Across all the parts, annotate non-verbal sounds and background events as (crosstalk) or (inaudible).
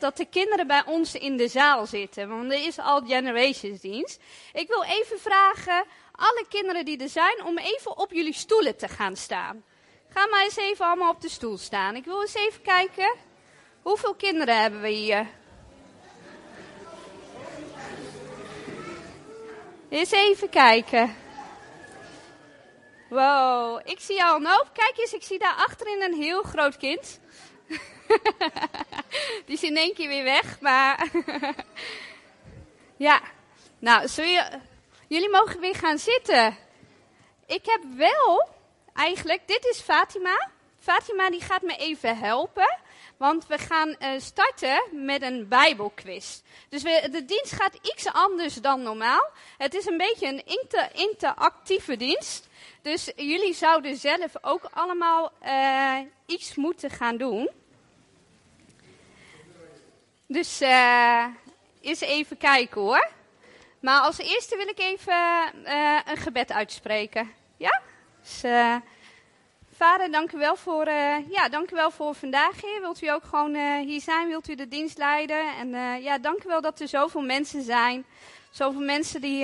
dat de kinderen bij ons in de zaal zitten. Want er is al Generations dienst. Ik wil even vragen, alle kinderen die er zijn, om even op jullie stoelen te gaan staan. Ga maar eens even allemaal op de stoel staan. Ik wil eens even kijken. Hoeveel kinderen hebben we hier? Eens even kijken. Wow, ik zie al een hoop. Kijk eens, ik zie daar achterin een heel groot kind. (laughs) Die is in één keer weer weg, maar... (laughs) ja, nou, jullie mogen weer gaan zitten. Ik heb wel, eigenlijk, dit is Fatima. Fatima die gaat me even helpen. Want we gaan uh, starten met een Bijbelquiz. Dus de dienst gaat iets anders dan normaal. Het is een beetje een inter, interactieve dienst. Dus jullie zouden zelf ook allemaal uh, iets moeten gaan doen. Dus uh, eens even kijken hoor. Maar als eerste wil ik even een gebed uitspreken. Ja? Dus, Vader, dank u wel voor, ja, dank u wel voor vandaag, Heer. Wilt u ook gewoon hier zijn? Wilt u de dienst leiden? En ja, dank u wel dat er zoveel mensen zijn. Zoveel mensen die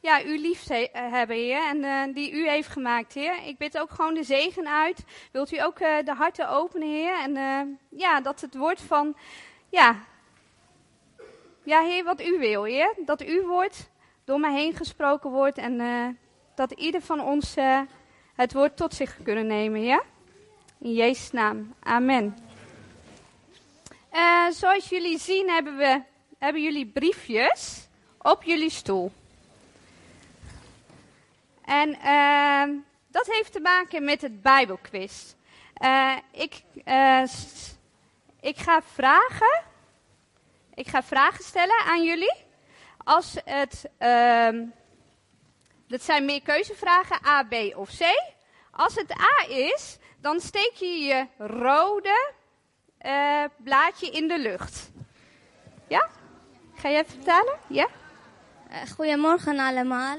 ja, u lief hebben, Heer. En die u heeft gemaakt, Heer. Ik bid ook gewoon de zegen uit. Wilt u ook de harten openen, Heer? En ja, dat het woord van, ja, ja, Heer, wat u wil, Heer. Dat uw woord door mij heen gesproken wordt. En dat ieder van ons het woord tot zich kunnen nemen, ja? In Jezus' naam. Amen. Uh, zoals jullie zien hebben, we, hebben jullie briefjes op jullie stoel. En dat heeft te maken met het Bijbelquiz. Ik, ik ga vragen. Ik ga vragen stellen aan jullie. Als het ehm, dat zijn meer keuzevragen, A, B of C. Als het A is, dan steek je je rode uh, blaadje in de lucht. Ja? Ga je even vertalen? Ja? Goedemorgen allemaal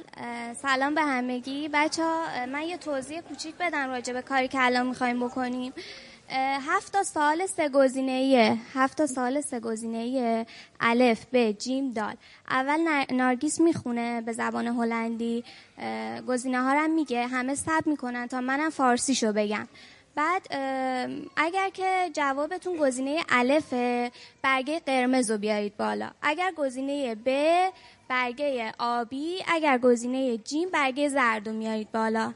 سلام به همگی بچه ها من یه توضیح کوچیک بدم راجع به کاری که الان میخوایم بکنیم هفت تا سال سه گزینه هفت تا سال سه گزینه الف ب جیم دال. اول نارگیس می‌خونه به زبان هلندی. گزینه ها رو میگه. همه ثبت می‌کنن تا منم فارسیشو بگم. بعد اگر که جوابتون گزینه الف برگه قرمز رو بیارید بالا. اگر گزینه ب برگه آبی. اگر گزینه جیم برگه زرد رو میارید بالا.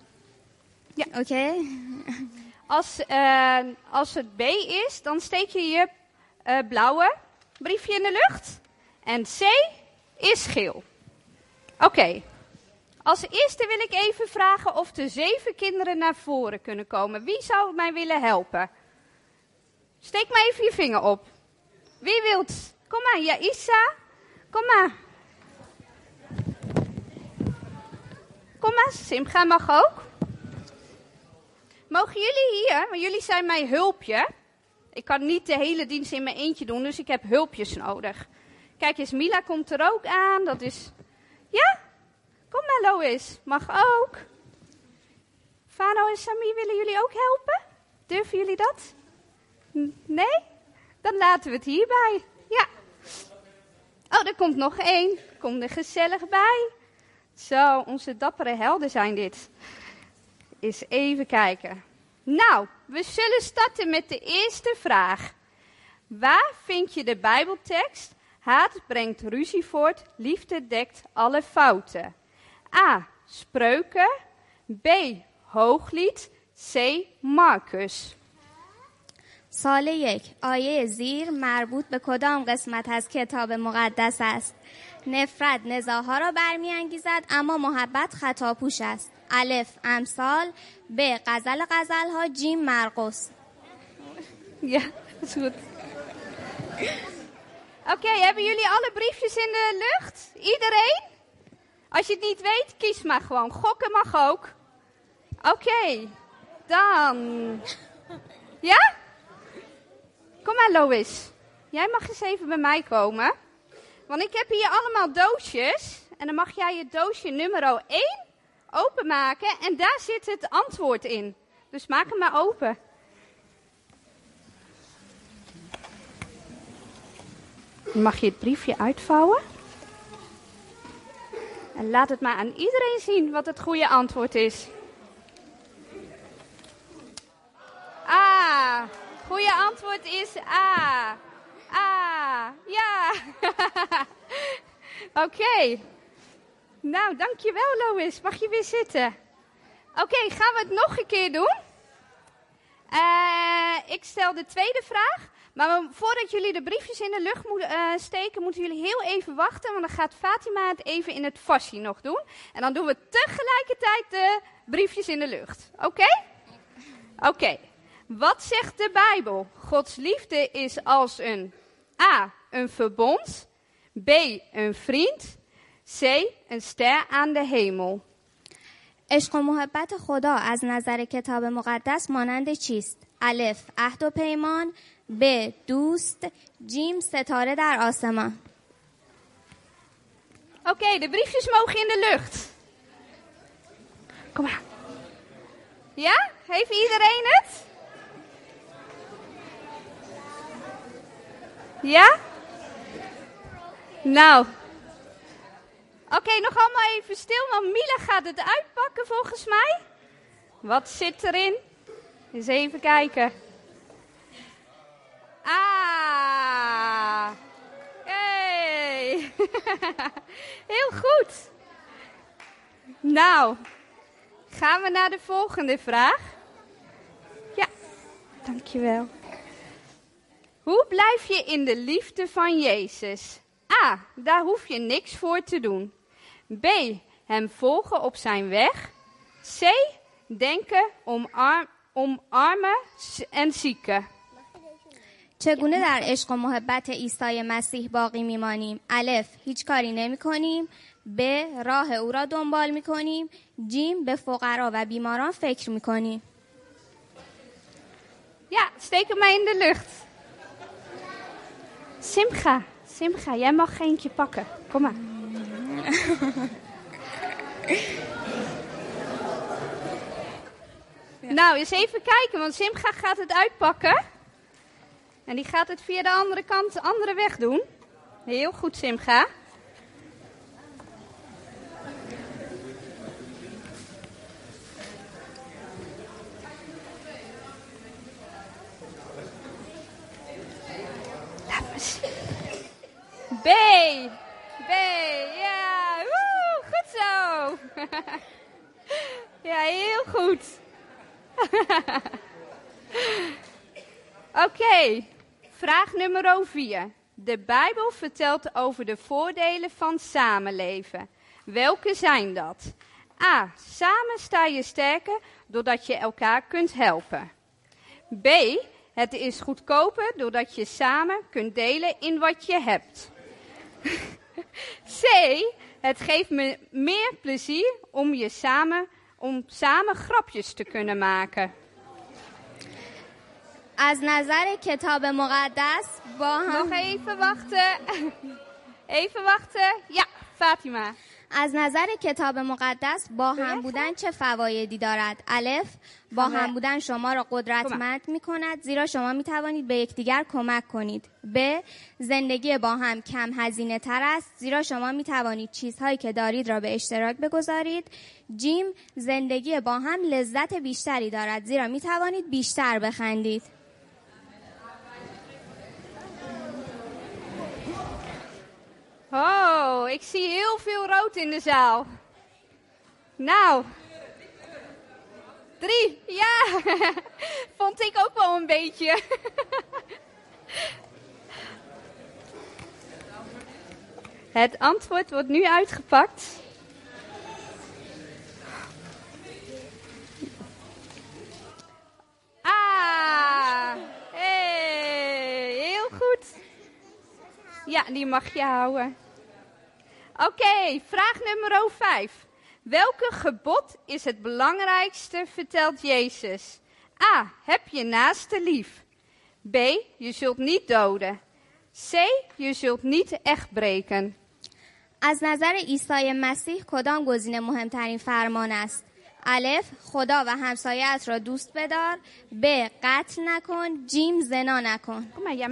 Ja. Oké. (laughs) Als, uh, als het B is, dan steek je je uh, blauwe briefje in de lucht. En C is geel. Oké. Als eerste wil ik even vragen of de zeven kinderen naar voren kunnen komen. Wie zou mij willen helpen? Steek maar even je vinger op. Wie wilt? Kom maar, ja, Isa. Kom maar. Kom maar, Simga mag ook. Mogen jullie hier, want jullie zijn mijn hulpje. Ik kan niet de hele dienst in mijn eentje doen, dus ik heb hulpjes nodig. Kijk eens, Mila komt er ook aan. Dat is. Ja? Kom maar, Lois. Mag ook. Fano en Sami, willen jullie ook helpen? Durven jullie dat? Nee? Dan laten we het hierbij. Ja. Oh, er komt nog één. Kom er gezellig bij. Zo, onze dappere helden zijn dit. Eens even kijken. Nou, we zullen starten met de eerste vraag. Waar vind je de Bijbeltekst? Haat brengt ruzie voort, liefde dekt alle fouten. A. Spreuken. B. Hooglied. C. Marcus. سال یک آیه زیر مربوط به کدام قسمت از کتاب مقدس است نفرت نزاها را برمیانگیزد اما محبت خطاپوش است الف امثال ب غزل غزل ها جیم مرقس Ja, dat is goed. Oké, okay, hebben jullie alle briefjes in de lucht? Iedereen? Als je het niet weet, kies maar gewoon. Gokken mag ook. Oké, okay, dan. Ja? Kom maar, Lois. Jij mag eens even bij mij komen. Want ik heb hier allemaal doosjes. En dan mag jij je doosje nummer 1 openmaken en daar zit het antwoord in. Dus maak hem maar open. Mag je het briefje uitvouwen. En laat het maar aan iedereen zien wat het goede antwoord is. A. Goede antwoord is A. A. Ja. (laughs) Oké. Nou, dankjewel Lois. Mag je weer zitten? Oké, gaan we het nog een keer doen? Uh, ik stel de tweede vraag. Maar voordat jullie de briefjes in de lucht moeten uh, steken, moeten jullie heel even wachten. Want dan gaat Fatima het even in het fassie nog doen. En dan doen we tegelijkertijd de briefjes in de lucht. Oké? Oké. Wat zegt de Bijbel? Gods liefde is als een A. Een verbond. B. Een vriend. C. Een ster aan de hemel. عشق و محبت خدا از نظر کتاب مقدس مانند چیست؟ الف عهد و پیمان ب دوست جیم ستاره در آسمان Oké, okay, de briefjes mogen in de lucht. Kom maar. Ja? Heeft iedereen het? Ja? Nou. Oké, nog allemaal even stil, want Mila gaat het uitpakken volgens mij. Wat zit erin? Eens even kijken. Ah. Hey. (laughs) Heel goed. Nou, gaan we naar de volgende vraag. Ja, dankjewel. Hoe blijf je in de liefde van Jezus? A. Daar hoef je niks voor te doen. B. Hem volgen op zijn weg. C. Denken omarm, omarmen en zieken. چگونه در عشق و محبت عیسی مسیح باقی میمانیم؟ الف هیچ کاری نمی کنیم ب راه او را دنبال می کنیم جیم به فقرا و بیماران فکر می کنیم Ja, steek hem maar in de lucht. Simcha, Simcha, jij mag eentje pakken. Kom maar. nou, eens even kijken, want Simcha gaat het uitpakken. En die gaat het via de andere kant, de andere weg doen. Heel goed, Simga. B. B. Ja. Goed zo. (laughs) ja, heel goed. (laughs) Oké. Vraag nummer 4. De Bijbel vertelt over de voordelen van samenleven. Welke zijn dat? A. Samen sta je sterker doordat je elkaar kunt helpen. B. Het is goedkoper doordat je samen kunt delen in wat je hebt. (laughs) C. Het geeft me meer plezier om, je samen, om samen grapjes te kunnen maken. از نظر کتاب مقدس با هم Nog even wachten. (laughs) Even wachten. Ja, Fatima. از نظر کتاب مقدس با هم بودن چه فوایدی دارد؟ الف با هم بودن شما را قدرتمند می کند زیرا شما می توانید به یکدیگر کمک کنید. ب زندگی با هم کم هزینه تر است زیرا شما می توانید چیزهایی که دارید را به اشتراک بگذارید. جیم زندگی با هم لذت بیشتری دارد زیرا می توانید بیشتر بخندید. Oh, ik zie heel veel rood in de zaal. Nou. Drie, ja. (laughs) Vond ik ook wel een beetje. (laughs) Het antwoord wordt nu uitgepakt. Ah, hey, heel goed. Ja, die mag je houden. Oké, vraag nummer 5. Welke gebod is het belangrijkste, vertelt Jezus? A. Heb je naaste lief. B. Je zult niet doden. C. Je zult niet echt breken. از نظر عیسی مسیح کدام گزینه مهمترین فرمان است؟ الف خدا و همسایت را دوست بدار ب قتل نکن جیم زنا نکن Kom maar, jij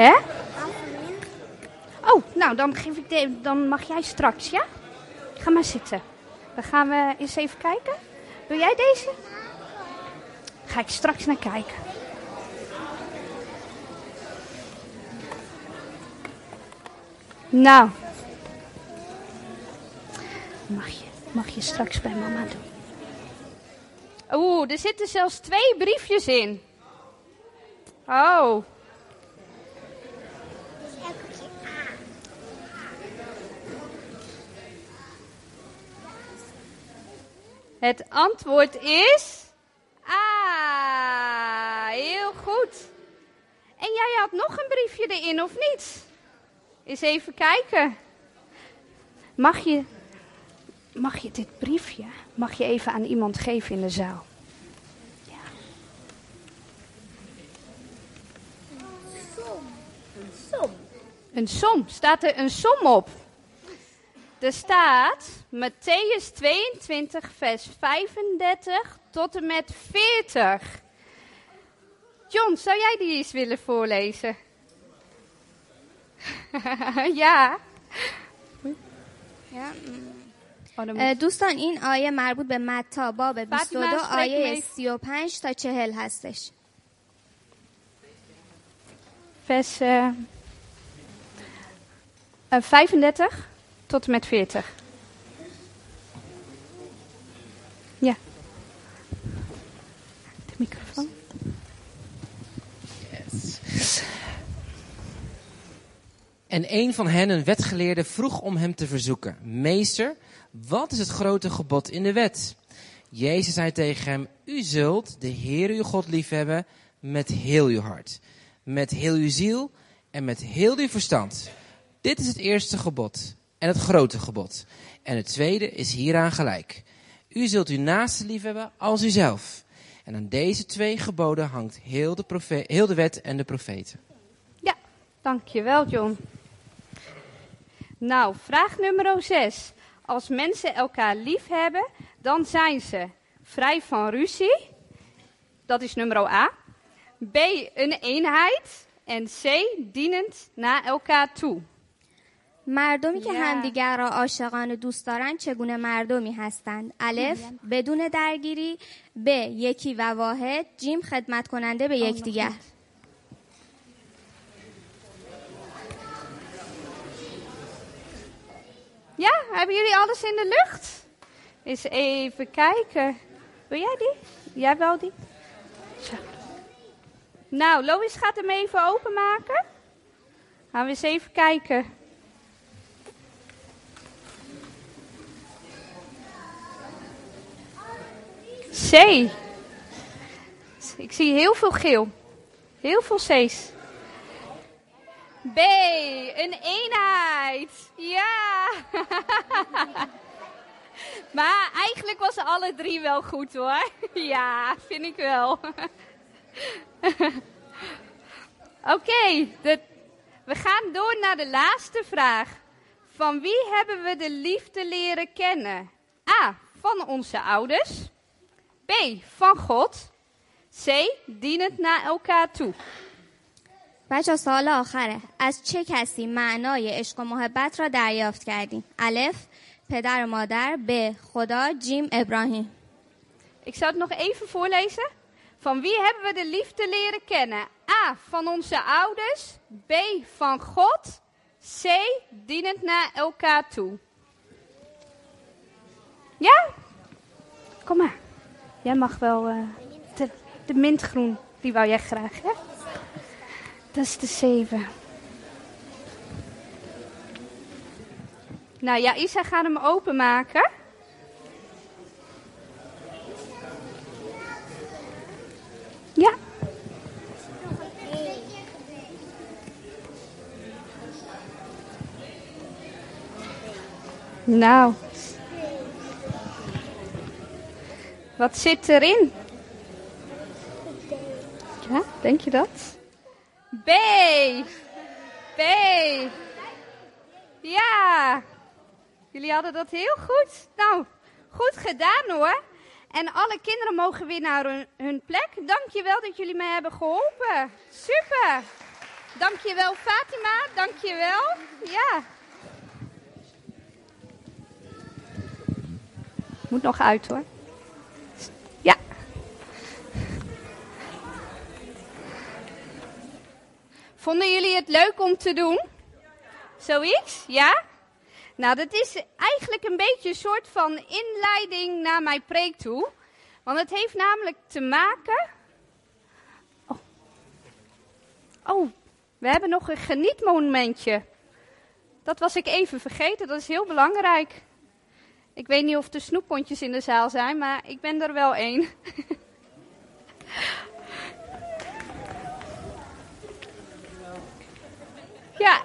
Hè? Oh, nou, dan, geef ik de, dan mag jij straks, ja? Ga maar zitten. Dan gaan we eens even kijken. Wil jij deze? Ga ik straks naar kijken. Nou. Mag je, mag je straks bij mama doen. Oeh, er zitten zelfs twee briefjes in. Oh. Het antwoord is. Ah, heel goed. En jij had nog een briefje erin, of niet? Eens even kijken. Mag je, mag je dit briefje mag je even aan iemand geven in de zaal? Ja. Een som. Een som. Staat er een som op? Er staat Matthäus 22, vers 35 tot en met 40. John, zou jij die eens willen voorlezen? (laughs) ja. Ja. Oh, dan اه، moet- دوستان این آیه مربوط به متا باب 22 فاطمه، spreek آیه mee. 35 تا 40 هستش vers eh, eh, 35 tot en met 40. Ja. De microfoon. En een van hen, een wetgeleerde, vroeg om hem te verzoeken. Meester, wat is het grote gebod in de wet? Jezus zei tegen hem, u zult de Heer uw God liefhebben met heel uw hart, met heel uw ziel en met heel uw verstand. Dit is het eerste gebod en het grote gebod. En het tweede is hieraan gelijk. U zult uw naaste liefhebben als uzelf. En aan deze twee geboden hangt heel de, profe- heel de wet en de profeten. Ja, dankjewel John. Nou, vraag nummer 6. Als mensen elkaar lief hebben, dan zijn ze vrij van ruzie. Dat is nummer A. B, een eenheid. En C, dienend naar elkaar toe. مردمی که Yeah. همدیگر را عاشقانه دوست دارند چگونه مردمی هستند الف بدون درگیری ب یکی و واحد جیم خدمت کننده به یکدیگر Ja, hebben jullie alles in de lucht? Eens even kijken. Wil jij die? Jij wel die? Zo. Nou, Lois gaat hem even openmaken. Gaan we eens even kijken. C. Ik zie heel veel geel. Heel veel C's. B, een eenheid. Ja. (laughs) maar eigenlijk was alle drie wel goed hoor. (laughs) ja, vind ik wel. (laughs) Oké, we gaan door naar de laatste vraag. Van wie hebben we de liefde leren kennen? A. Van onze ouders. B. Van God. C. Dienend naar elkaar toe. بچه سال آخره از چه کسی معنای عشق و محبت را دریافت کردیم الف پدر و مادر ب خدا جیم ابراهیم Ik zal het nog even voorlezen. Van wie hebben we de liefde leren kennen? A. Van onze ouders. B. Van God. C. Dienend naar elkaar toe. Ja? Kom maar. Jij mag wel eh, de, de mintgroen. Die wou jij graag, hè? Dat is de 7. Nou ja, Isa gaat hem openmaken. Ja. Nou. Wat zit erin? Ja, denk je dat? B. B. Ja. Jullie hadden dat heel goed. Nou, goed gedaan hoor. En alle kinderen mogen weer naar hun, hun plek. Dankjewel dat jullie mij hebben geholpen. Super. Dankjewel Fatima, dankjewel. Ja. Moet nog uit hoor. Vonden jullie het leuk om te doen? Zoiets? Ja? Nou, dat is eigenlijk een beetje een soort van inleiding naar mijn preek toe. Want het heeft namelijk te maken. Oh, oh we hebben nog een genietmomentje. Dat was ik even vergeten, dat is heel belangrijk. Ik weet niet of er snoeppontjes in de zaal zijn, maar ik ben er wel één. (laughs) ja.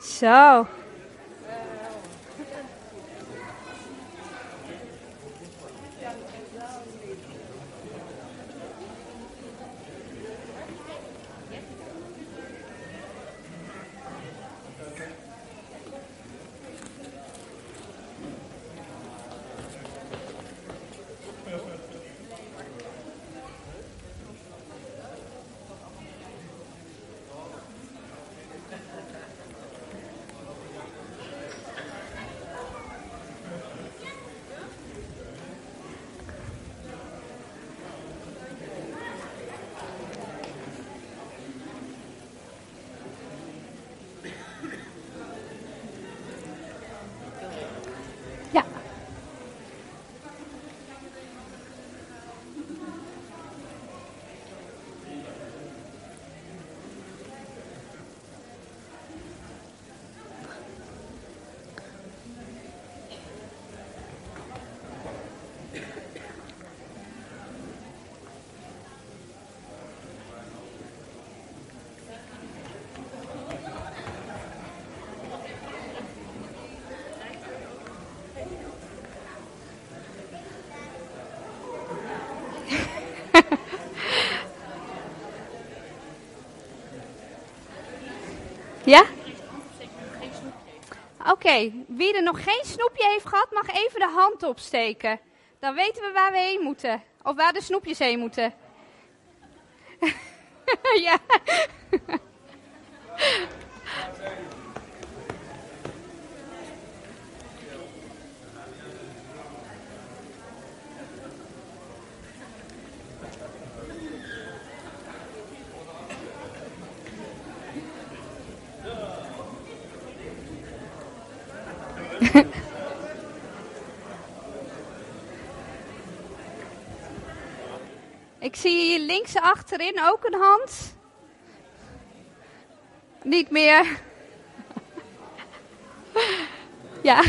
Zo. (laughs) Ja? Oké, wie er nog geen snoepje heeft gehad, mag even de hand opsteken. Dan weten we waar we heen moeten. Of waar de snoepjes heen moeten. (laughs) ja. (laughs) Ik zie hier links achterin ook een hand. Niet meer. (laughs) ja.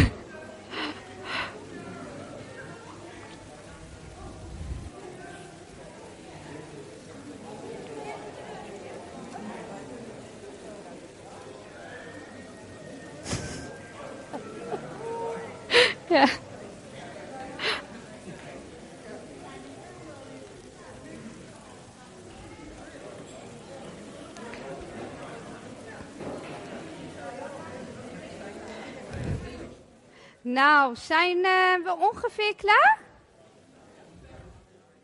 Nou, zijn uh, we ongeveer klaar?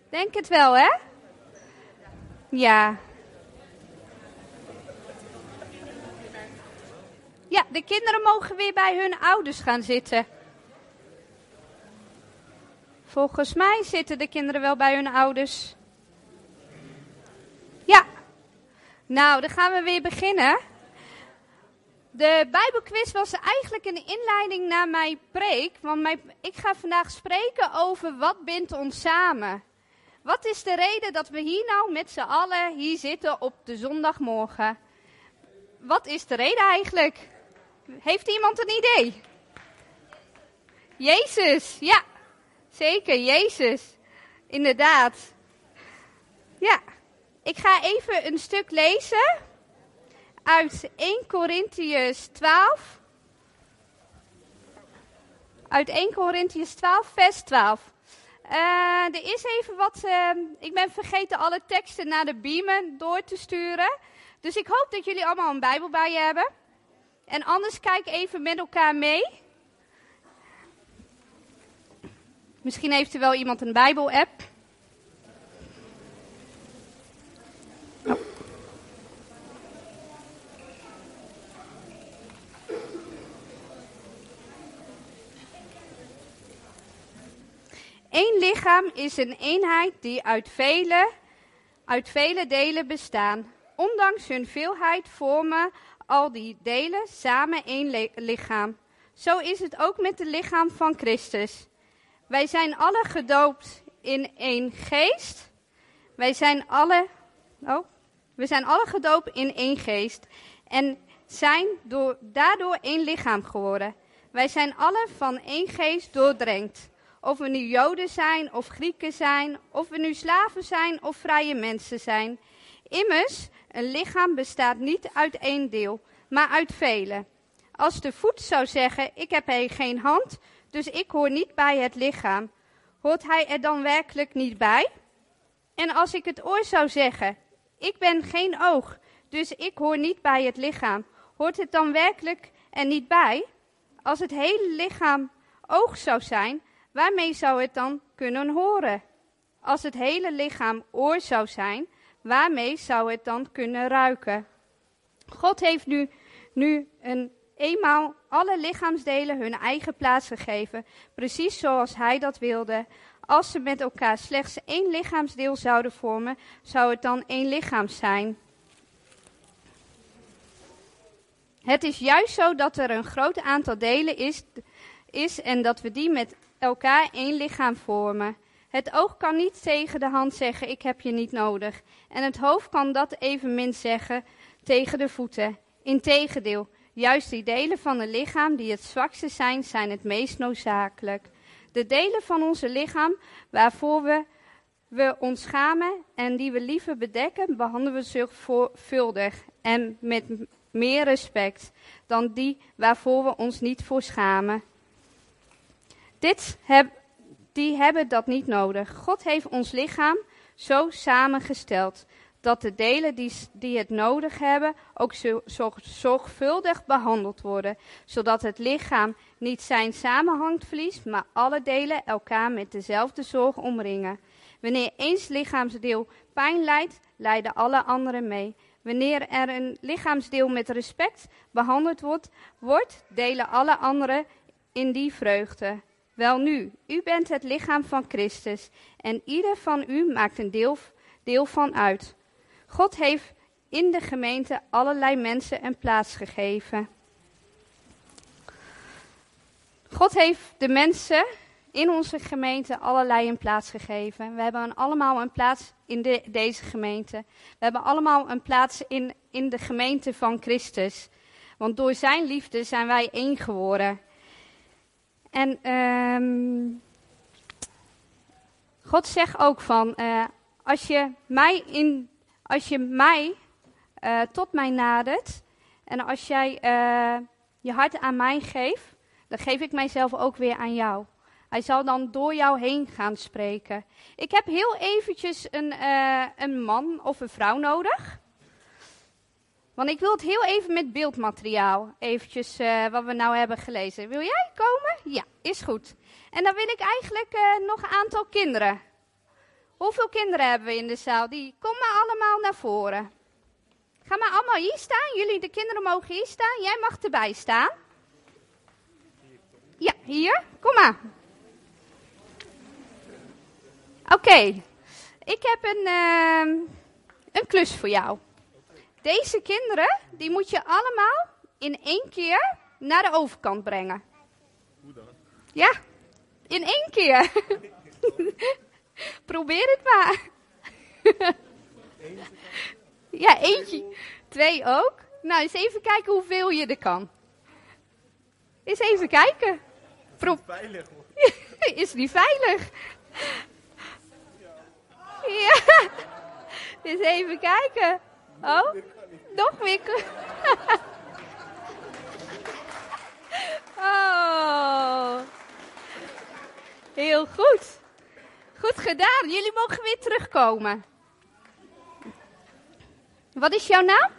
Denk het wel, hè? Ja. Ja, de kinderen mogen weer bij hun ouders gaan zitten. Volgens mij zitten de kinderen wel bij hun ouders. Ja. Nou, dan gaan we weer beginnen. De Bijbelquiz was eigenlijk een inleiding naar mijn preek. Want mijn, ik ga vandaag spreken over wat bindt ons samen. Wat is de reden dat we hier nou met z'n allen hier zitten op de zondagmorgen? Wat is de reden eigenlijk? Heeft iemand een idee? Jezus, ja. Zeker, Jezus. Inderdaad. Ja. Ik ga even een stuk lezen uit 1 Corinthians 12. Uit 1 Corinthians 12, vers 12. Uh, er is even wat. Uh, ik ben vergeten alle teksten naar de beamen door te sturen. Dus ik hoop dat jullie allemaal een Bijbel bij je hebben. En anders kijk even met elkaar mee. Misschien heeft er wel iemand een Bijbel-app. Eén lichaam is een eenheid die uit vele, uit vele delen bestaan. Ondanks hun veelheid vormen al die delen samen één lichaam. Zo is het ook met het lichaam van Christus. Wij zijn alle gedoopt in één geest. Wij zijn alle, oh, we zijn alle gedoopt in één geest. En zijn door, daardoor één lichaam geworden. Wij zijn alle van één geest doordrenkt. Of we nu Joden zijn of Grieken zijn, of we nu slaven zijn of vrije mensen zijn. Immers, een lichaam bestaat niet uit één deel, maar uit vele. Als de voet zou zeggen, ik heb geen hand, dus ik hoor niet bij het lichaam, hoort hij er dan werkelijk niet bij? En als ik het oor zou zeggen, ik ben geen oog, dus ik hoor niet bij het lichaam, hoort het dan werkelijk er niet bij? Als het hele lichaam oog zou zijn, waarmee zou het dan kunnen horen? Als het hele lichaam oor zou zijn, waarmee zou het dan kunnen ruiken? God heeft nu, nu een, eenmaal alle lichaamsdelen hun eigen plaats gegeven, precies zoals Hij dat wilde. Als ze met elkaar slechts één lichaamsdeel zouden vormen, zou het dan één lichaam zijn. Het is juist zo dat er een groot aantal delen is, is en dat we die met elkaar één lichaam vormen. Het oog kan niet tegen de hand zeggen: Ik heb je niet nodig. En het hoofd kan dat evenmin zeggen tegen de voeten. Integendeel, juist die delen van het lichaam die het zwakste zijn, zijn het meest noodzakelijk. De delen van onze lichaam waarvoor we, we ons schamen en die we liever bedekken, behandelen we zorgvuldig en met meer respect dan die waarvoor we ons niet voor schamen. Dit heb, die hebben dat niet nodig. God heeft ons lichaam zo samengesteld dat de delen die, die het nodig hebben ook zo, zorgvuldig behandeld worden, zodat het lichaam niet zijn samenhang verliest, maar alle delen elkaar met dezelfde zorg omringen. Wanneer eens lichaamsdeel pijn lijdt, lijden alle anderen mee. Wanneer er een lichaamsdeel met respect behandeld wordt, wordt delen alle anderen in die vreugde. Welnu, u bent het lichaam van Christus en ieder van u maakt een deel, deel van uit. God heeft in de gemeente allerlei mensen een plaats gegeven. God heeft de mensen in onze gemeente allerlei een plaats gegeven. We hebben allemaal een plaats in de, deze gemeente. We hebben allemaal een plaats in, in de gemeente van Christus. Want door zijn liefde zijn wij één geworden. En um, God zegt ook van, uh, als je mij, in, als je mij uh, tot mij nadert en als jij uh, je hart aan mij geeft, dan geef ik mijzelf ook weer aan jou. Hij zal dan door jou heen gaan spreken. Ik heb heel eventjes een, een man of een vrouw nodig. Want ik wil het heel even met beeldmateriaal, eventjes uh, wat we nou hebben gelezen. Wil jij komen? Ja, is goed. En dan wil ik eigenlijk uh, nog een aantal kinderen. Hoeveel kinderen hebben we in de zaal? Die kom maar allemaal naar voren. Ga maar allemaal hier staan. Jullie, de kinderen mogen hier staan. Jij mag erbij staan. Ja, hier. Kom maar. Oké, ik heb een, uh, een klus voor jou. Deze kinderen, die moet je allemaal in één keer naar de overkant brengen. Hoe dan? Ja, in één keer. (laughs) Probeer het maar. (laughs) ja, eentje. Twee ook. Nou, eens even kijken hoeveel je er kan. Eens even kijken. Pro veilig hoor. (laughs) Is niet veilig. Ja. Eens even kijken. Oh, nog weer. Oh. Heel goed. Goed gedaan. Jullie mogen weer terugkomen. Wat is jouw naam?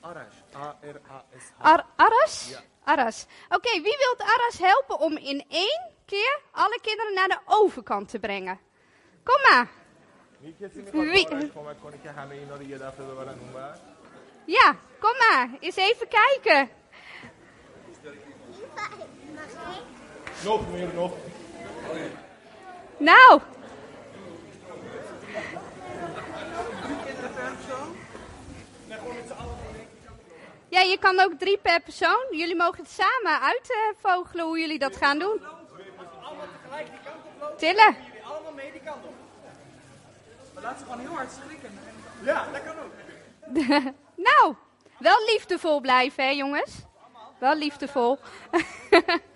Aras. A-R-A-S. Ar Aras? Ja. Aras. Oké, okay, wie wilt Aras helpen om in één keer alle kinderen naar de overkant te brengen? Kom maar. Wie? Ja, kom maar. Eens even kijken. Nog meer, nog. Nou. Ja, je kan ook drie per persoon. Jullie mogen het samen uitvogelen hoe jullie dat gaan doen. Tillen. Allemaal mee die kant op. Maar laat ze gewoon heel hard schrikken. Ja, dat kan ook. (laughs) Nou, wel liefdevol blijven, hè jongens? Wel liefdevol. (laughs)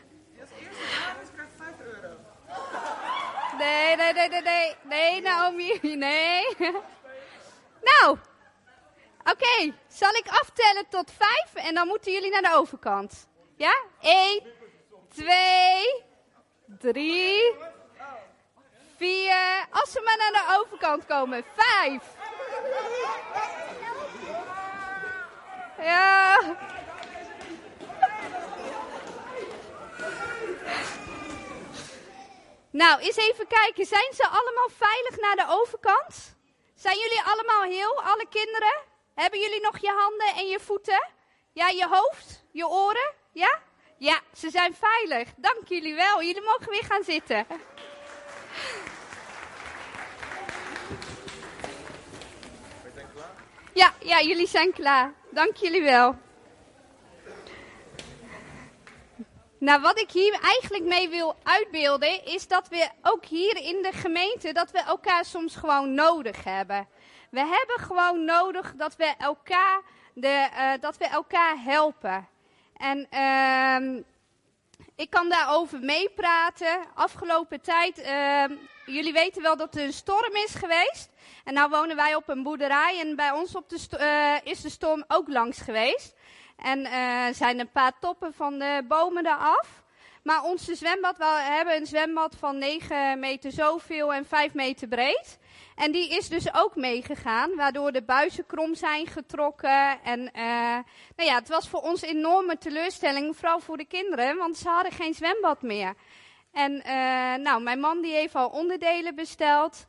Nee, nee, nee, nee, nee. Nee, Naomi, nee. Nou, oké. Zal ik aftellen tot vijf en dan moeten jullie naar de overkant. Ja? Eén, twee, drie, vier. Als ze maar naar de overkant komen. Vijf. Ja. Nou, eens even kijken. Zijn ze allemaal veilig naar de overkant? Zijn jullie allemaal heel, alle kinderen? Hebben jullie nog je handen en je voeten? Ja, je hoofd, je oren? Ja? Ja, ze zijn veilig. Dank jullie wel. Jullie mogen weer gaan zitten. Ja, ja, jullie zijn klaar. Dank jullie wel. Nou, wat ik hier eigenlijk mee wil uitbeelden, is dat we ook hier in de gemeente, dat we elkaar soms gewoon nodig hebben. We hebben gewoon nodig dat we elkaar, de, uh, dat we elkaar helpen. En uh, ik kan daarover meepraten. Afgelopen tijd, uh, jullie weten wel dat er een storm is geweest. En nou wonen wij op een boerderij en bij ons op de uh, is de storm ook langs geweest. En uh, zijn een paar toppen van de bomen eraf. Maar onze zwembad, we hebben een zwembad van 9 meter zoveel en 5 meter breed. En die is dus ook meegegaan, waardoor de buizen krom zijn getrokken. En uh, nou ja, het was voor ons een enorme teleurstelling, vooral voor de kinderen, want ze hadden geen zwembad meer. En nou, mijn man die heeft al onderdelen besteld.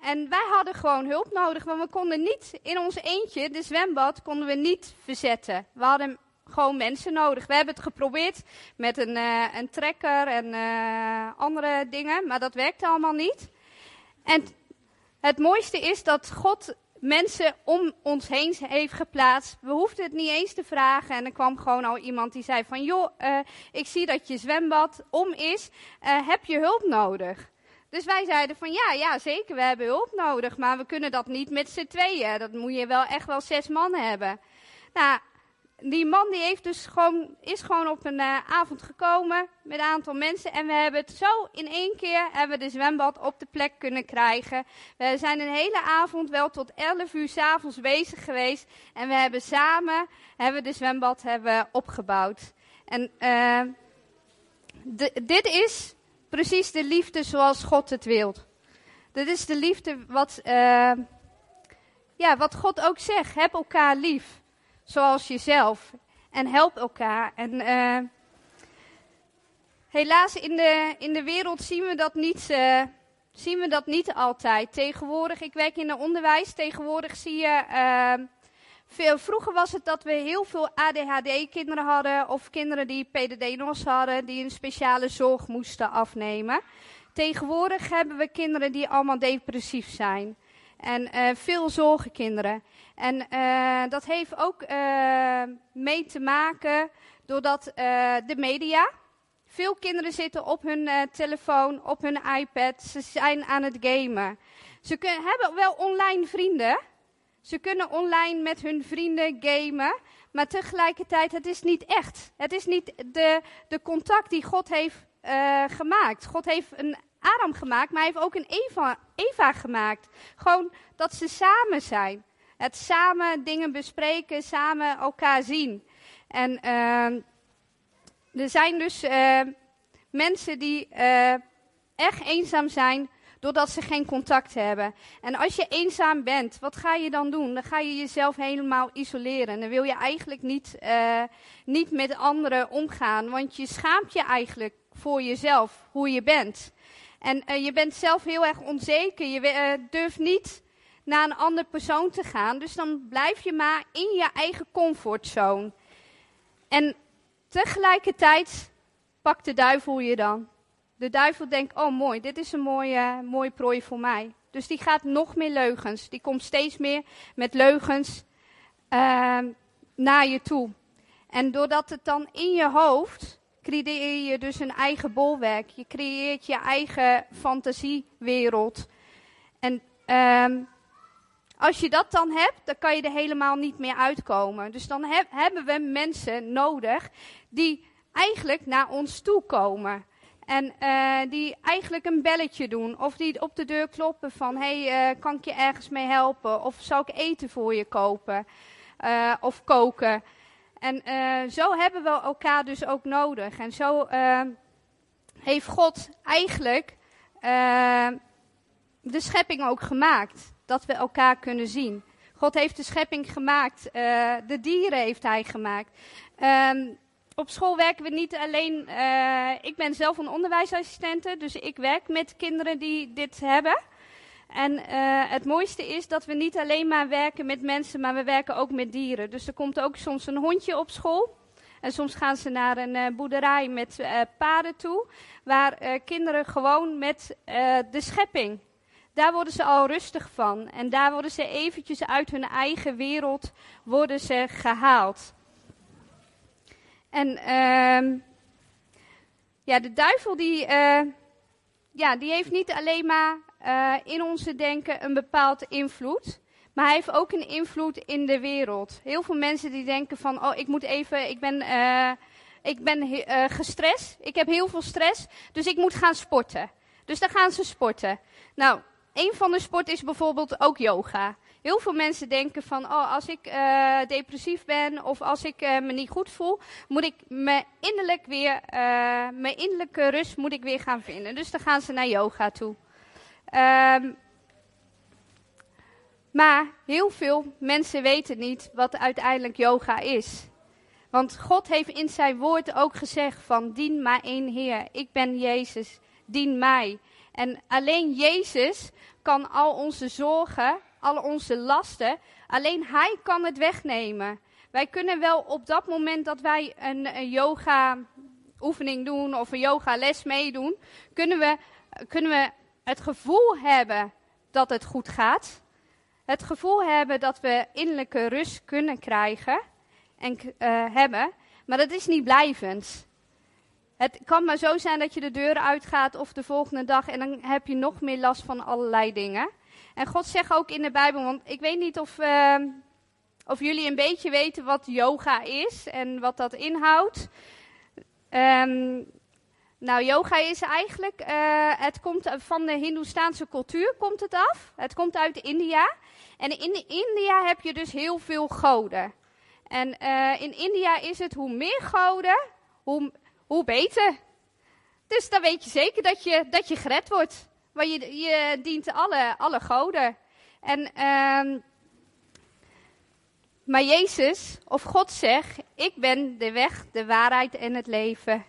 En wij hadden gewoon hulp nodig, want we konden niet in ons eentje, de zwembad, konden we niet verzetten. We hadden gewoon mensen nodig. We hebben het geprobeerd met een, uh, een trekker en uh, andere dingen, maar dat werkte allemaal niet. En het mooiste is dat God mensen om ons heen heeft geplaatst. We hoefden het niet eens te vragen. En er kwam gewoon al iemand die zei van... joh, uh, ik zie dat je zwembad om is. heb je hulp nodig? Dus wij zeiden van ja, ja, zeker, we hebben hulp nodig, maar we kunnen dat niet met z'n tweeën. Dat moet je wel echt wel zes man hebben. Nou, die man die heeft dus gewoon, is gewoon op een uh, avond gekomen met een aantal mensen. En we hebben het zo in één keer, hebben we de zwembad op de plek kunnen krijgen. We zijn een hele avond wel tot 11 uur s'avonds bezig geweest. En we hebben samen, hebben de zwembad hebben opgebouwd. En de, dit is precies de liefde zoals God het wil. Dit is de liefde wat, uh, ja, wat God ook zegt. Heb elkaar lief, zoals jezelf. En help elkaar. En uh, helaas in de, in de wereld zien we dat niet, uh, zien we dat niet altijd. Tegenwoordig, ik werk in het onderwijs, tegenwoordig zie je... Vroeger was het dat we heel veel ADHD-kinderen hadden of kinderen die PDD-NOS hadden, die een speciale zorg moesten afnemen. Tegenwoordig hebben we kinderen die allemaal depressief zijn. En uh, veel zorgenkinderen. En uh, dat heeft ook uh, mee te maken doordat de media. Veel kinderen zitten op hun telefoon, op hun iPad. Ze zijn aan het gamen. Ze kunnen, hebben wel online vrienden. Ze kunnen online met hun vrienden gamen, maar tegelijkertijd, het is niet echt. Het is niet de, de contact die God heeft uh, gemaakt. God heeft een Adam gemaakt, maar hij heeft ook een Eva, Eva gemaakt. Gewoon dat ze samen zijn. Het samen dingen bespreken, samen elkaar zien. En uh, er zijn dus uh, mensen die echt eenzaam zijn, doordat ze geen contact hebben. En als je eenzaam bent, wat ga je dan doen? Dan ga je jezelf helemaal isoleren. Dan wil je eigenlijk niet, uh, niet met anderen omgaan, want je schaamt je eigenlijk voor jezelf, hoe je bent. En uh, je bent zelf heel erg onzeker. Je uh, durft niet naar een andere persoon te gaan. Dus dan blijf je maar in je eigen comfortzone. En tegelijkertijd pakt de duivel je dan. De duivel denkt, oh mooi, dit is een mooie, prooi voor mij. Dus die gaat nog meer leugens. Die komt steeds meer met leugens ehm, naar je toe. En doordat het dan in je hoofd, creëer je dus een eigen bolwerk. Je creëert je eigen fantasiewereld. En ehm, als je dat dan hebt, dan kan je er helemaal niet meer uitkomen. Dus dan hebben we mensen nodig die eigenlijk naar ons toe komen. En uh, die eigenlijk een belletje doen. Of die op de deur kloppen van, hey, uh, kan ik je ergens mee helpen? Of zou ik eten voor je kopen? Uh, of koken? En zo hebben we elkaar dus ook nodig. En zo heeft God eigenlijk de schepping ook gemaakt. Dat we elkaar kunnen zien. God heeft de schepping gemaakt. de dieren heeft hij gemaakt. Um, op school werken we niet alleen. Uh, ik ben zelf een onderwijsassistente, dus ik werk met kinderen die dit hebben. En uh, het mooiste is dat we niet alleen maar werken met mensen, maar we werken ook met dieren. Dus er komt ook soms een hondje op school. En soms gaan ze naar een uh, boerderij met paarden toe, waar kinderen gewoon met de schepping. Daar worden ze al rustig van. En daar worden ze eventjes uit hun eigen wereld worden ze gehaald. En uh, ja, de duivel die, uh, ja, die heeft niet alleen maar uh, in onze denken een bepaald invloed. Maar hij heeft ook een invloed in de wereld. Heel veel mensen die denken van, oh, ik moet even, ik ben, uh, ik ben gestrest. Ik heb heel veel stress, dus ik moet gaan sporten. Dus dan gaan ze sporten. Nou, een van de sporten is bijvoorbeeld ook yoga. Heel veel mensen denken van, oh, als ik uh, depressief ben of als ik uh, me niet goed voel, moet ik me innerlijk weer, uh, mijn innerlijke rust moet ik weer gaan vinden. Dus dan gaan ze naar yoga toe. Um, maar heel veel mensen weten niet wat uiteindelijk yoga is. Want God heeft in zijn woord ook gezegd van, dien maar één Heer. Ik ben Jezus, dien mij. En alleen Jezus kan al onze zorgen alle onze lasten. Alleen Hij kan het wegnemen. Wij kunnen wel op dat moment dat wij een, een yoga oefening doen of een yoga les meedoen, kunnen we, kunnen we het gevoel hebben dat het goed gaat. Het gevoel hebben dat we innerlijke rust kunnen krijgen en uh, hebben. Maar dat is niet blijvend. Het kan maar zo zijn dat je de deur uitgaat of de volgende dag en dan heb je nog meer last van allerlei dingen. En God zegt ook in de Bijbel, want ik weet niet of, uh, of jullie een beetje weten wat yoga is en wat dat inhoudt. Um, nou, yoga is eigenlijk, uh, het komt van de Hindoestaanse cultuur, komt het af. Het komt uit India. En in India heb je dus heel veel goden. En uh, in India is het hoe meer goden, hoe, hoe beter. Dus dan weet je zeker dat je, dat je gered wordt. Maar je, dient alle, alle goden. En, um, maar Jezus, of God zegt, ik ben de weg, de waarheid en het leven.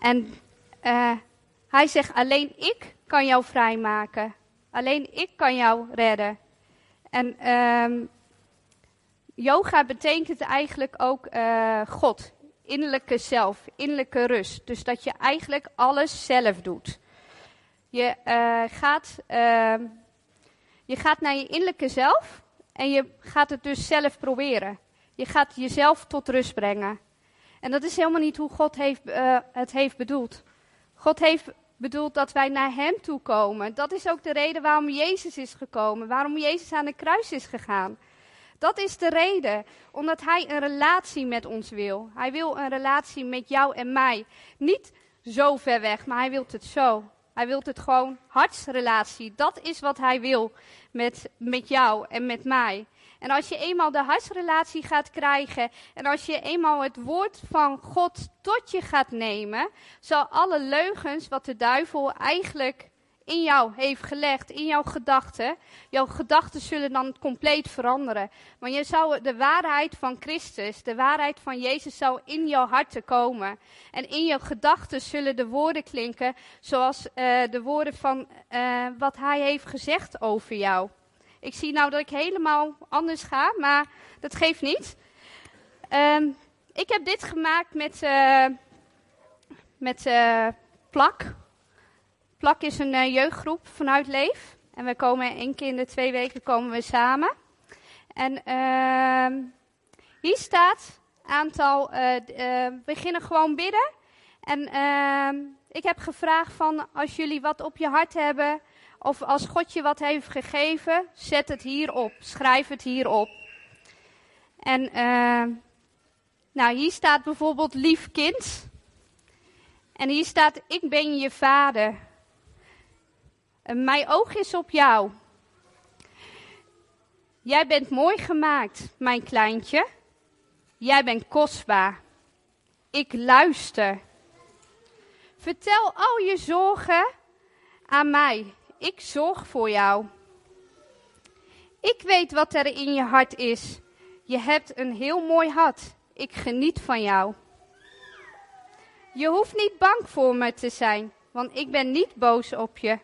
En uh, hij zegt, alleen ik kan jou vrijmaken. Alleen ik kan jou redden. En um, yoga betekent eigenlijk ook uh, God, innerlijke zelf, innerlijke rust. Dus dat je eigenlijk alles zelf doet. Je, uh, gaat, uh, je gaat naar je innerlijke zelf en je gaat het dus zelf proberen. Je gaat jezelf tot rust brengen. En dat is helemaal niet hoe God heeft, uh, het heeft bedoeld. God heeft bedoeld dat wij naar Hem toe komen. Dat is ook de reden waarom Jezus is gekomen. Waarom Jezus aan de kruis is gegaan. Dat is de reden. Omdat Hij een relatie met ons wil. Hij wil een relatie met jou en mij. Niet zo ver weg, maar Hij wil het zo. Hij wil het gewoon hartsrelatie. Dat is wat hij wil met, met jou en met mij. En als je eenmaal de hartsrelatie gaat krijgen en als je eenmaal het woord van God tot je gaat nemen, zal alle leugens wat de duivel eigenlijk in jou heeft gelegd, in jouw gedachten, jouw gedachten zullen dan compleet veranderen. Want je zou de waarheid van Christus, de waarheid van Jezus zou in jouw harten komen. En in jouw gedachten zullen de woorden klinken zoals uh, de woorden van uh, wat hij heeft gezegd over jou. Ik zie nou dat ik helemaal anders ga, maar dat geeft niet. Um, ik heb dit gemaakt met, uh, met Plak. Plak is een uh, jeugdgroep vanuit Leef. En we komen één keer in de twee weken komen we samen. En uh, hier staat aantal, uh, we beginnen gewoon bidden. En ehm, ik heb gevraagd van als jullie wat op je hart hebben, of als God je wat heeft gegeven, zet het hierop, schrijf het hierop. En ehm, nou, hier staat bijvoorbeeld lief kind. En hier staat ik ben je vader. Mijn oog is op jou. Jij bent mooi gemaakt, mijn kleintje. Jij bent kostbaar. Ik luister. Vertel al je zorgen aan mij. Ik zorg voor jou. Ik weet wat er in je hart is. Je hebt een heel mooi hart. Ik geniet van jou. Je hoeft niet bang voor me te zijn, want ik ben niet boos op je.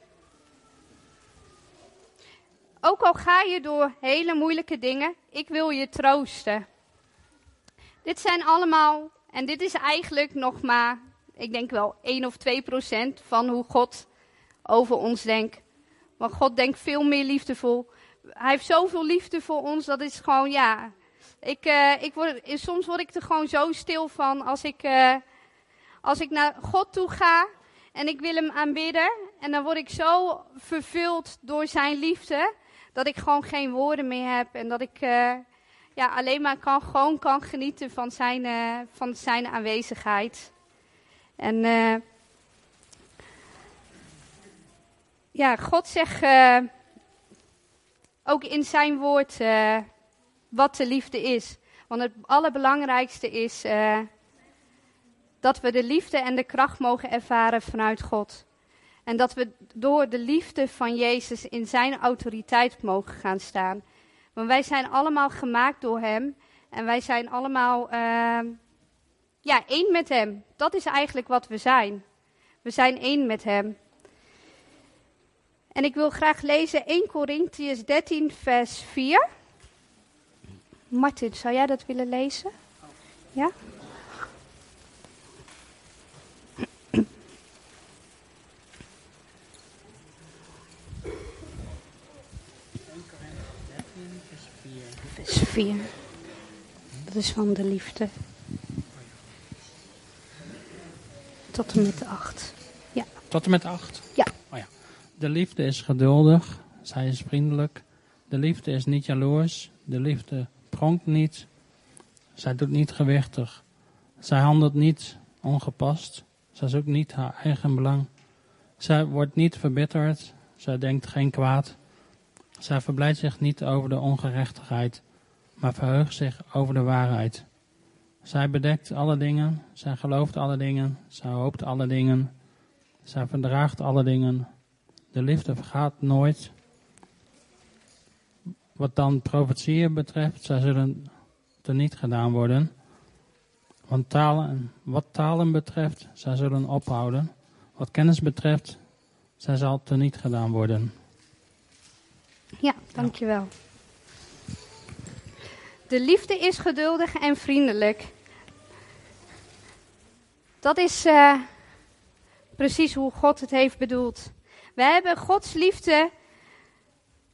Ook al ga je door hele moeilijke dingen, ik wil je troosten. Dit zijn allemaal, en dit is eigenlijk nog maar, ik denk wel 1 of 2 procent van hoe God over ons denkt. Want God denkt veel meer liefdevol. Hij heeft zoveel liefde voor ons, dat is gewoon, ja. Ik, uh, ik word, soms word ik er gewoon zo stil van als ik, uh, als ik naar God toe ga en ik wil hem aanbidden. En dan word ik zo vervuld door zijn liefde, dat ik gewoon geen woorden meer heb. En dat ik uh, ja, alleen maar kan, gewoon kan genieten van zijn, van zijn aanwezigheid. En ja, God zegt ook in zijn woord wat de liefde is. Want het allerbelangrijkste is dat we de liefde en de kracht mogen ervaren vanuit God. En dat we door de liefde van Jezus in zijn autoriteit mogen gaan staan. Want wij zijn allemaal gemaakt door Hem. En wij zijn allemaal ja, één met Hem. Dat is eigenlijk wat we zijn. We zijn één met Hem. En ik wil graag lezen 1 Corinthians 13, vers 4. Martin, zou jij dat willen lezen? Ja? Vers 4. Dat is van de liefde. Tot en met de 8. Ja. Tot en met 8? Ja. Oh ja. De liefde is geduldig, zij is vriendelijk. De liefde is niet jaloers, de liefde pronkt niet. Zij doet niet gewichtig. Zij handelt niet ongepast. Zij zoekt niet haar eigen belang. Zij wordt niet verbitterd. Zij denkt geen kwaad. Zij verblijdt zich niet over de ongerechtigheid, maar verheugt zich over de waarheid. Zij bedekt alle dingen, zij gelooft alle dingen, zij hoopt alle dingen, zij verdraagt alle dingen. De liefde vergaat nooit. Wat dan profetieën betreft, zij zullen er niet gedaan worden. Want talen, wat talen betreft, zij zullen ophouden. Wat kennis betreft, zij zal er niet gedaan worden. Ja, dankjewel. De liefde is geduldig en vriendelijk. Dat is uh, precies hoe God het heeft bedoeld. We hebben Gods liefde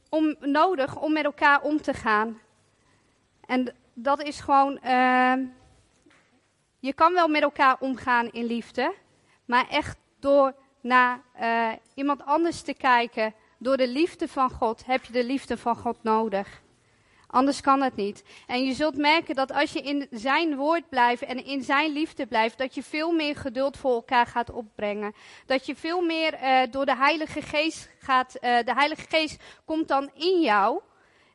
om, nodig om met elkaar om te gaan. En dat is gewoon. Uh, je kan wel met elkaar omgaan in liefde, maar echt door naar uh, iemand anders te kijken, door de liefde van God, heb je de liefde van God nodig. Anders kan het niet. En je zult merken dat als je in zijn woord blijft en in zijn liefde blijft, dat je veel meer geduld voor elkaar gaat opbrengen. Dat je veel meer uh, door de Heilige Geest gaat. Uh, de Heilige Geest komt dan in jou.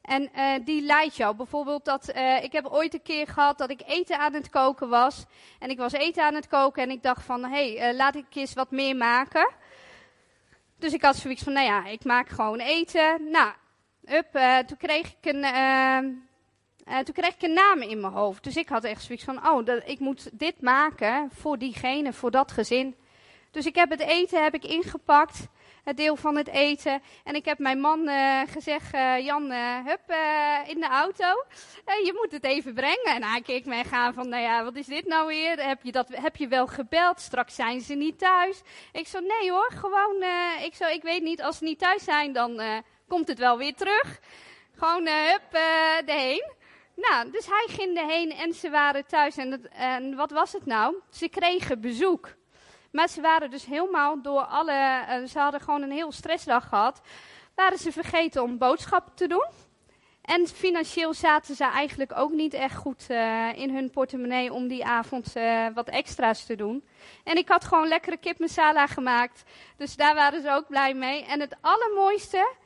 En uh, die leidt jou. Bijvoorbeeld dat, ik heb ooit een keer gehad dat ik eten aan het koken was. En ik was eten aan het koken en ik dacht van, hé, hey, laat ik eens wat meer maken. Dus ik had zoiets van, nou ja, ik maak gewoon eten. Nou, up, uh, toen kreeg ik een, uh, uh, toen kreeg ik een naam in mijn hoofd. Dus ik had echt zoiets van, oh, dat, ik moet dit maken voor diegene, voor dat gezin. Dus ik heb het eten heb ik ingepakt. het deel van het eten. En ik heb mijn man eh, gezegd, eh, Jan, eh, hup, eh, in de auto. Eh, je moet het even brengen. En hij keek mij gaan van, nou ja, wat is dit nou weer? Heb je, dat, heb je wel gebeld? Straks zijn ze niet thuis. Ik zo, nee hoor, gewoon, eh, ik, zo, ik weet niet, als ze niet thuis zijn, dan eh, komt het wel weer terug. Gewoon, eh, hup, eh erheen. Nou, dus hij ging erheen en ze waren thuis. En, en wat was het nou? Ze kregen bezoek. Maar ze waren dus helemaal door alle. eh, ze hadden gewoon een heel stressdag gehad. Waren ze vergeten om boodschappen te doen. En financieel zaten ze eigenlijk ook niet echt goed eh, in hun portemonnee om die avond wat extra's te doen. En ik had gewoon lekkere kip masala gemaakt. Dus daar waren ze ook blij mee. En het allermooiste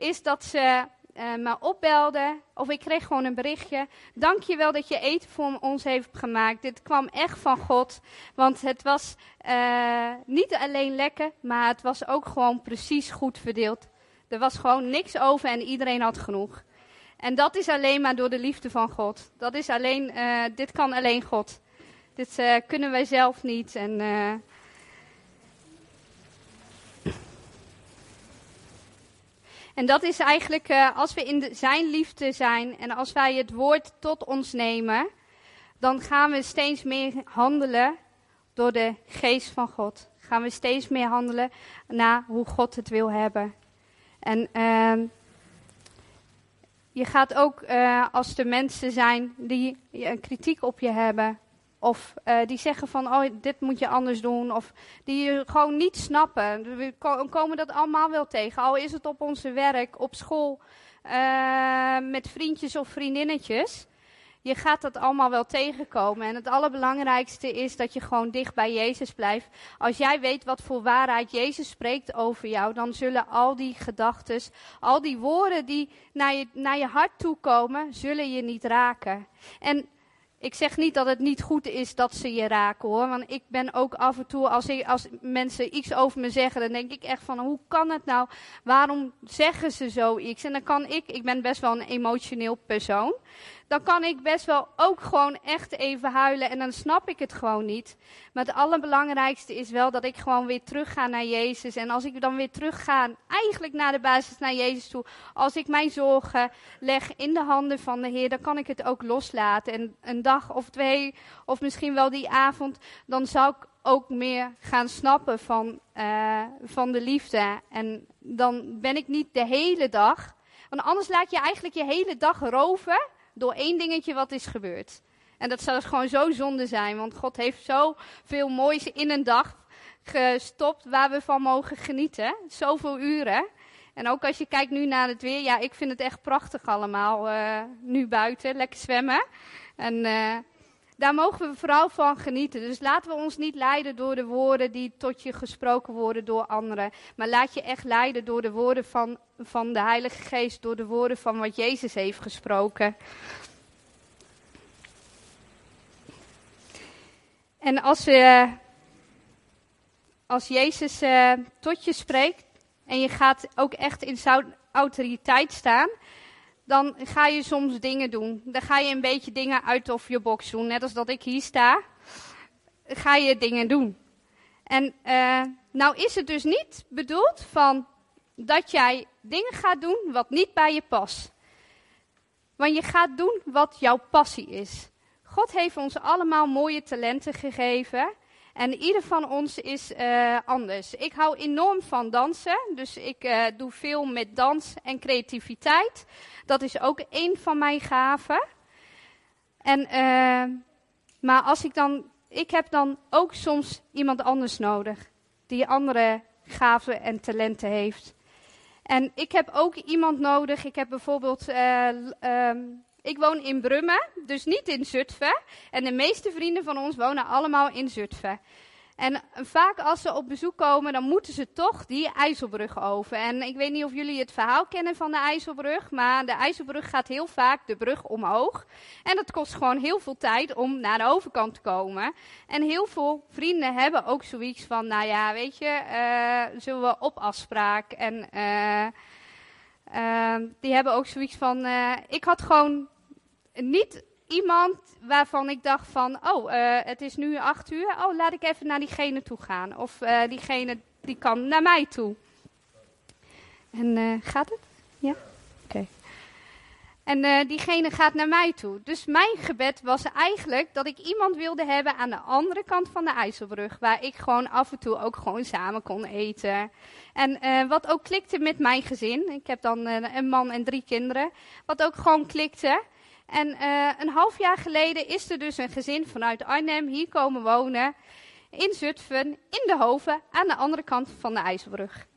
is dat ze eh, me opbelden. Of ik kreeg gewoon een berichtje. Dank je wel dat je eten voor ons heeft gemaakt. Dit kwam echt van God. Want het was eh, niet alleen lekker, maar het was ook gewoon precies goed verdeeld. Er was gewoon niks over en iedereen had genoeg. En dat is alleen maar door de liefde van God. Dat is alleen, eh, dit kan alleen God. Dit kunnen wij zelf niet. En, en dat is eigenlijk, eh, als we in de, zijn liefde zijn en als wij het woord tot ons nemen, dan gaan we steeds meer handelen door de geest van God. Gaan we steeds meer handelen naar hoe God het wil hebben. En ehm, je gaat ook, eh, als er mensen zijn die een kritiek op je hebben, of eh, die zeggen van, oh, dit moet je anders doen, of die gewoon niet snappen. We ko- komen dat allemaal wel tegen, al is het op onze werk, op school, eh, met vriendjes of vriendinnetjes. Je gaat dat allemaal wel tegenkomen. En het allerbelangrijkste is dat je gewoon dicht bij Jezus blijft. Als jij weet wat voor waarheid Jezus spreekt over jou, dan zullen al die gedachten, al die woorden die naar je, naar je hart toe komen, zullen je niet raken. En ik zeg niet dat het niet goed is dat ze je raken hoor. Want ik ben ook af en toe, als, ik, als mensen iets over me zeggen, dan denk ik echt van hoe kan het nou? Waarom zeggen ze zoiets? En dan kan ik, ik ben best wel een emotioneel persoon. Dan kan ik best wel ook gewoon echt even huilen en dan snap ik het gewoon niet. Maar het allerbelangrijkste is wel dat ik gewoon weer terug ga naar Jezus. En als ik dan weer terug ga, eigenlijk naar de basis naar Jezus toe. Als ik mijn zorgen leg in de handen van de Heer, dan kan ik het ook loslaten. En een dag of twee, of misschien wel die avond, dan zal ik ook meer gaan snappen van, eh, van de liefde. En dan ben ik niet de hele dag. Want anders laat je eigenlijk je hele dag roven door één dingetje wat is gebeurd. En dat zou dus gewoon zo zonde zijn, want God heeft zoveel moois in een dag gestopt waar we van mogen genieten. Zoveel uren. En ook als je kijkt nu naar het weer, ja, ik vind het echt prachtig allemaal. eh, nu buiten, lekker zwemmen. En eh, daar mogen we vooral van genieten. Dus laten we ons niet leiden door de woorden die tot je gesproken worden door anderen. Maar laat je echt leiden door de woorden van, van de Heilige Geest, door de woorden van wat Jezus heeft gesproken. En als, we, als Jezus eh, tot je spreekt en je gaat ook echt in zijn autoriteit staan, dan ga je soms dingen doen. Dan ga je een beetje dingen uit of je box doen. Net als dat ik hier sta, ga je dingen doen. En eh, nou is het dus niet bedoeld van dat jij dingen gaat doen wat niet bij je past. Want je gaat doen wat jouw passie is. God heeft ons allemaal mooie talenten gegeven. En ieder van ons is eh, anders. Ik hou enorm van dansen. Dus ik eh, doe veel met dans en creativiteit. Dat is ook een van mijn gaven. En, eh, maar als ik dan. Ik heb dan ook soms iemand anders nodig. Die andere gaven en talenten heeft. En ik heb ook iemand nodig. Ik heb bijvoorbeeld. eh, ehm, ik woon in Brummen, dus niet in Zutphen. En de meeste vrienden van ons wonen allemaal in Zutphen. En vaak als ze op bezoek komen, dan moeten ze toch die IJsselbrug over. En ik weet niet of jullie het verhaal kennen van de IJsselbrug, maar de IJsselbrug gaat heel vaak de brug omhoog. En dat kost gewoon heel veel tijd om naar de overkant te komen. En heel veel vrienden hebben ook zoiets van, nou ja, weet je, eh, zullen we op afspraak? En eh, eh, die hebben ook zoiets van, eh, ik had gewoon niet iemand waarvan ik dacht van, oh, eh, het is nu acht uur, oh, laat ik even naar diegene toe gaan. Of eh, diegene die kan naar mij toe. En gaat het? Ja? Oké. En eh, diegene gaat naar mij toe. Dus mijn gebed was eigenlijk dat ik iemand wilde hebben aan de andere kant van de IJsselbrug. Waar ik gewoon af en toe ook gewoon samen kon eten. En eh, wat ook klikte met mijn gezin. Ik heb dan eh, een man en drie kinderen. Wat ook gewoon klikte. En een half jaar geleden is er dus een gezin vanuit Arnhem hier komen wonen. In Zutphen, in de Hoven, aan de andere kant van de IJsselbrug.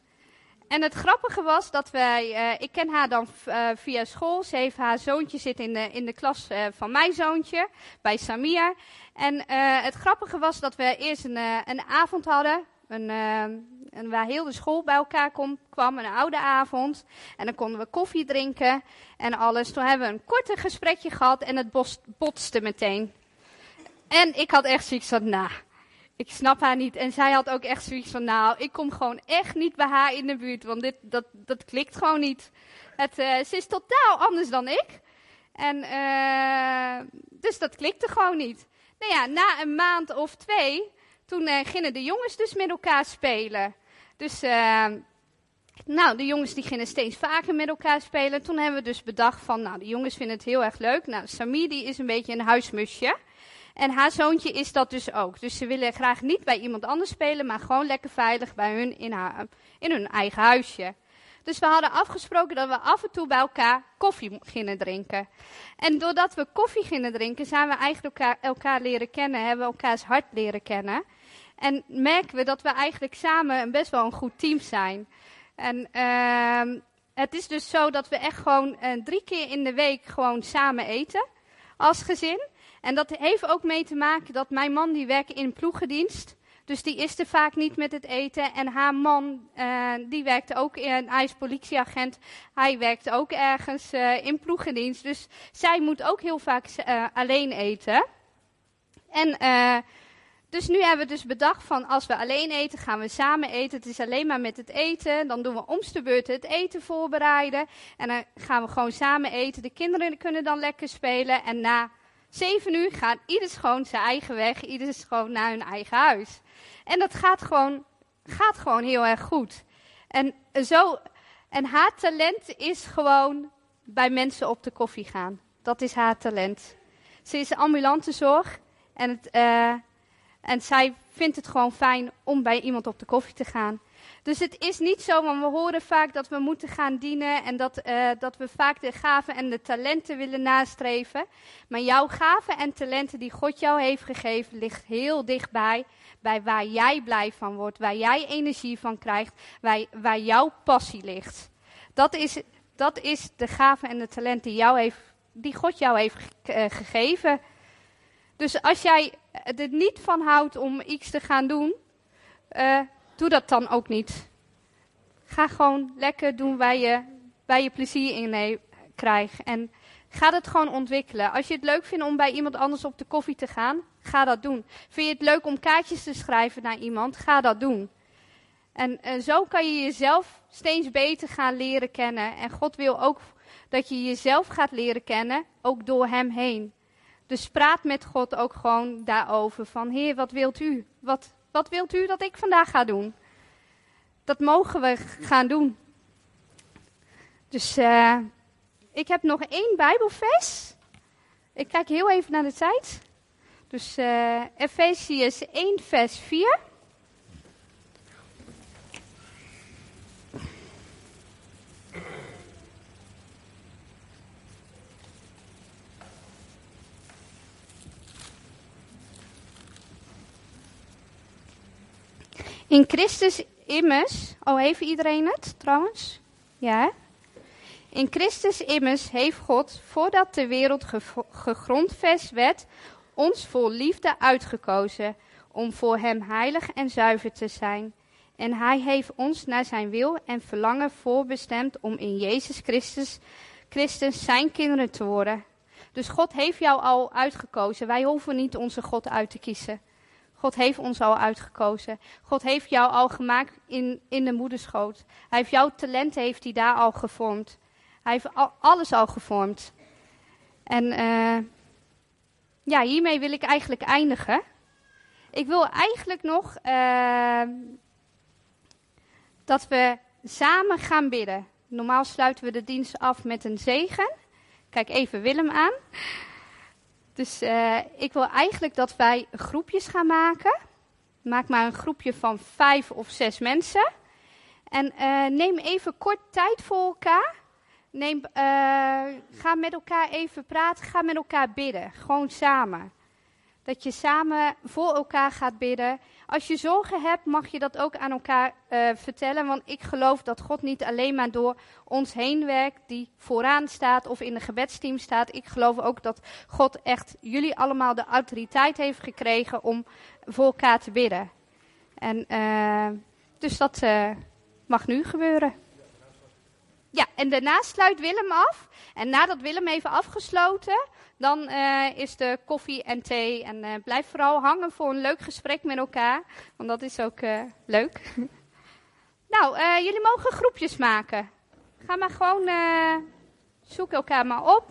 En het grappige was dat wij, eh, ik ken haar dan eh, via school. Ze heeft haar zoontje zit in de, in de klas eh, van mijn zoontje, bij Samia. En het grappige was dat we eerst een, een avond hadden. Een, een, waar heel de school bij elkaar kwam, een oude avond. En dan konden we koffie drinken en alles. Toen hebben we een korte gesprekje gehad en het botste meteen. En ik had echt zoiets van, nou, ik snap haar niet. En zij had ook echt zoiets van, nou, ik kom gewoon echt niet bij haar in de buurt, want dit, dat, dat klikt gewoon niet. Het, eh, ze is totaal anders dan ik. En, eh, dus dat klikte gewoon niet. Nou ja, na een maand of twee, toen eh, gingen de jongens dus met elkaar spelen. Dus, nou, de jongens die gingen steeds vaker met elkaar spelen. Toen hebben we dus bedacht van, nou, de jongens vinden het heel erg leuk. Nou, Samir die is een beetje een huismusje. En haar zoontje is dat dus ook. Dus ze willen graag niet bij iemand anders spelen, maar gewoon lekker veilig bij hun in, haar, in hun eigen huisje. Dus we hadden afgesproken dat we af en toe bij elkaar koffie gingen drinken. En doordat we koffie gingen drinken, zijn we eigenlijk elkaar, elkaar leren kennen, hebben we elkaars hart leren kennen. En merken we dat we eigenlijk samen best wel een goed team zijn. En ehm het is dus zo dat we echt gewoon eh, drie keer in de week gewoon samen eten als gezin. En dat heeft ook mee te maken dat mijn man die werkt in ploegendienst. Dus die is er vaak niet met het eten. En haar man, eh, die werkte ook, in, hij is politieagent. Hij werkt ook ergens eh, in ploegendienst. Dus zij moet ook heel vaak eh, alleen eten. En dus nu hebben we dus bedacht van als we alleen eten, gaan we samen eten. Het is alleen maar met het eten. Dan doen we om de beurt het eten voorbereiden. En dan gaan we gewoon samen eten. De kinderen kunnen dan lekker spelen. En na zeven uur gaat ieder gewoon zijn eigen weg. Ieder is gewoon naar hun eigen huis. En dat gaat gewoon, gaat gewoon heel erg goed. En, zo, en haar talent is gewoon bij mensen op de koffie gaan. Dat is haar talent. Ze is ambulante zorg. En, het, uh, en zij vindt het gewoon fijn om bij iemand op de koffie te gaan. Dus het is niet zo, want we horen vaak dat we moeten gaan dienen en dat, uh, dat we vaak de gaven en de talenten willen nastreven. Maar jouw gaven en talenten die God jou heeft gegeven, ligt heel dichtbij bij waar jij blij van wordt, waar jij energie van krijgt, waar, waar jouw passie ligt. Dat is, dat is de gaven en de talenten die, jou heeft, die God jou heeft uh, gegeven. Dus als jij er niet van houdt om iets te gaan doen, uh, doe dat dan ook niet. Ga gewoon lekker doen waar je, waar je plezier in krijgt. En ga dat gewoon ontwikkelen. Als je het leuk vindt om bij iemand anders op de koffie te gaan, ga dat doen. Vind je het leuk om kaartjes te schrijven naar iemand, ga dat doen. En, zo kan je jezelf steeds beter gaan leren kennen. En God wil ook dat je jezelf gaat leren kennen, ook door Hem heen. Dus praat met God ook gewoon daarover. Van, Heer, wat wilt u? Wat, wat wilt u dat ik vandaag ga doen? Dat mogen we gaan doen. Dus uh, ik heb nog één Bijbelvers. Ik kijk heel even naar de tijd. Dus uh, Efesius 1, vers 4. In Christus immers, oh heeft iedereen het trouwens? Ja. In Christus immers heeft God, voordat de wereld ge gegrondvest werd, ons vol liefde uitgekozen om voor Hem heilig en zuiver te zijn. En Hij heeft ons naar Zijn wil en verlangen voorbestemd om in Jezus Christus, Christus Zijn kinderen te worden. Dus God heeft jou al uitgekozen. Wij hoeven niet onze God uit te kiezen. God heeft ons al uitgekozen. God heeft jou al gemaakt in, in de moederschoot. Hij heeft jouw talent heeft hij daar al gevormd. Hij heeft al, alles al gevormd. En uh, ja, hiermee wil ik eigenlijk eindigen. Ik wil eigenlijk nog uh, dat we samen gaan bidden. Normaal sluiten we de dienst af met een zegen. Kijk even Willem aan. Dus uh, ik wil eigenlijk dat wij groepjes gaan maken. Maak maar een groepje van vijf of zes mensen. En uh, neem even kort tijd voor elkaar. Neem, uh, ga met elkaar even praten. Ga met elkaar bidden. Gewoon samen. Dat je samen voor elkaar gaat bidden. Als je zorgen hebt, mag je dat ook aan elkaar uh, vertellen. Want ik geloof dat God niet alleen maar door ons heen werkt, die vooraan staat of in de gebedsteam staat. Ik geloof ook dat God echt jullie allemaal de autoriteit heeft gekregen om voor elkaar te bidden. En uh, dus dat uh, mag nu gebeuren. Ja, en daarna sluit Willem af. En nadat Willem even afgesloten, dan uh, is de koffie en thee. En uh, blijf vooral hangen voor een leuk gesprek met elkaar. Want dat is ook uh, leuk. (laughs) nou, jullie mogen groepjes maken. Ga maar gewoon, zoek elkaar maar op.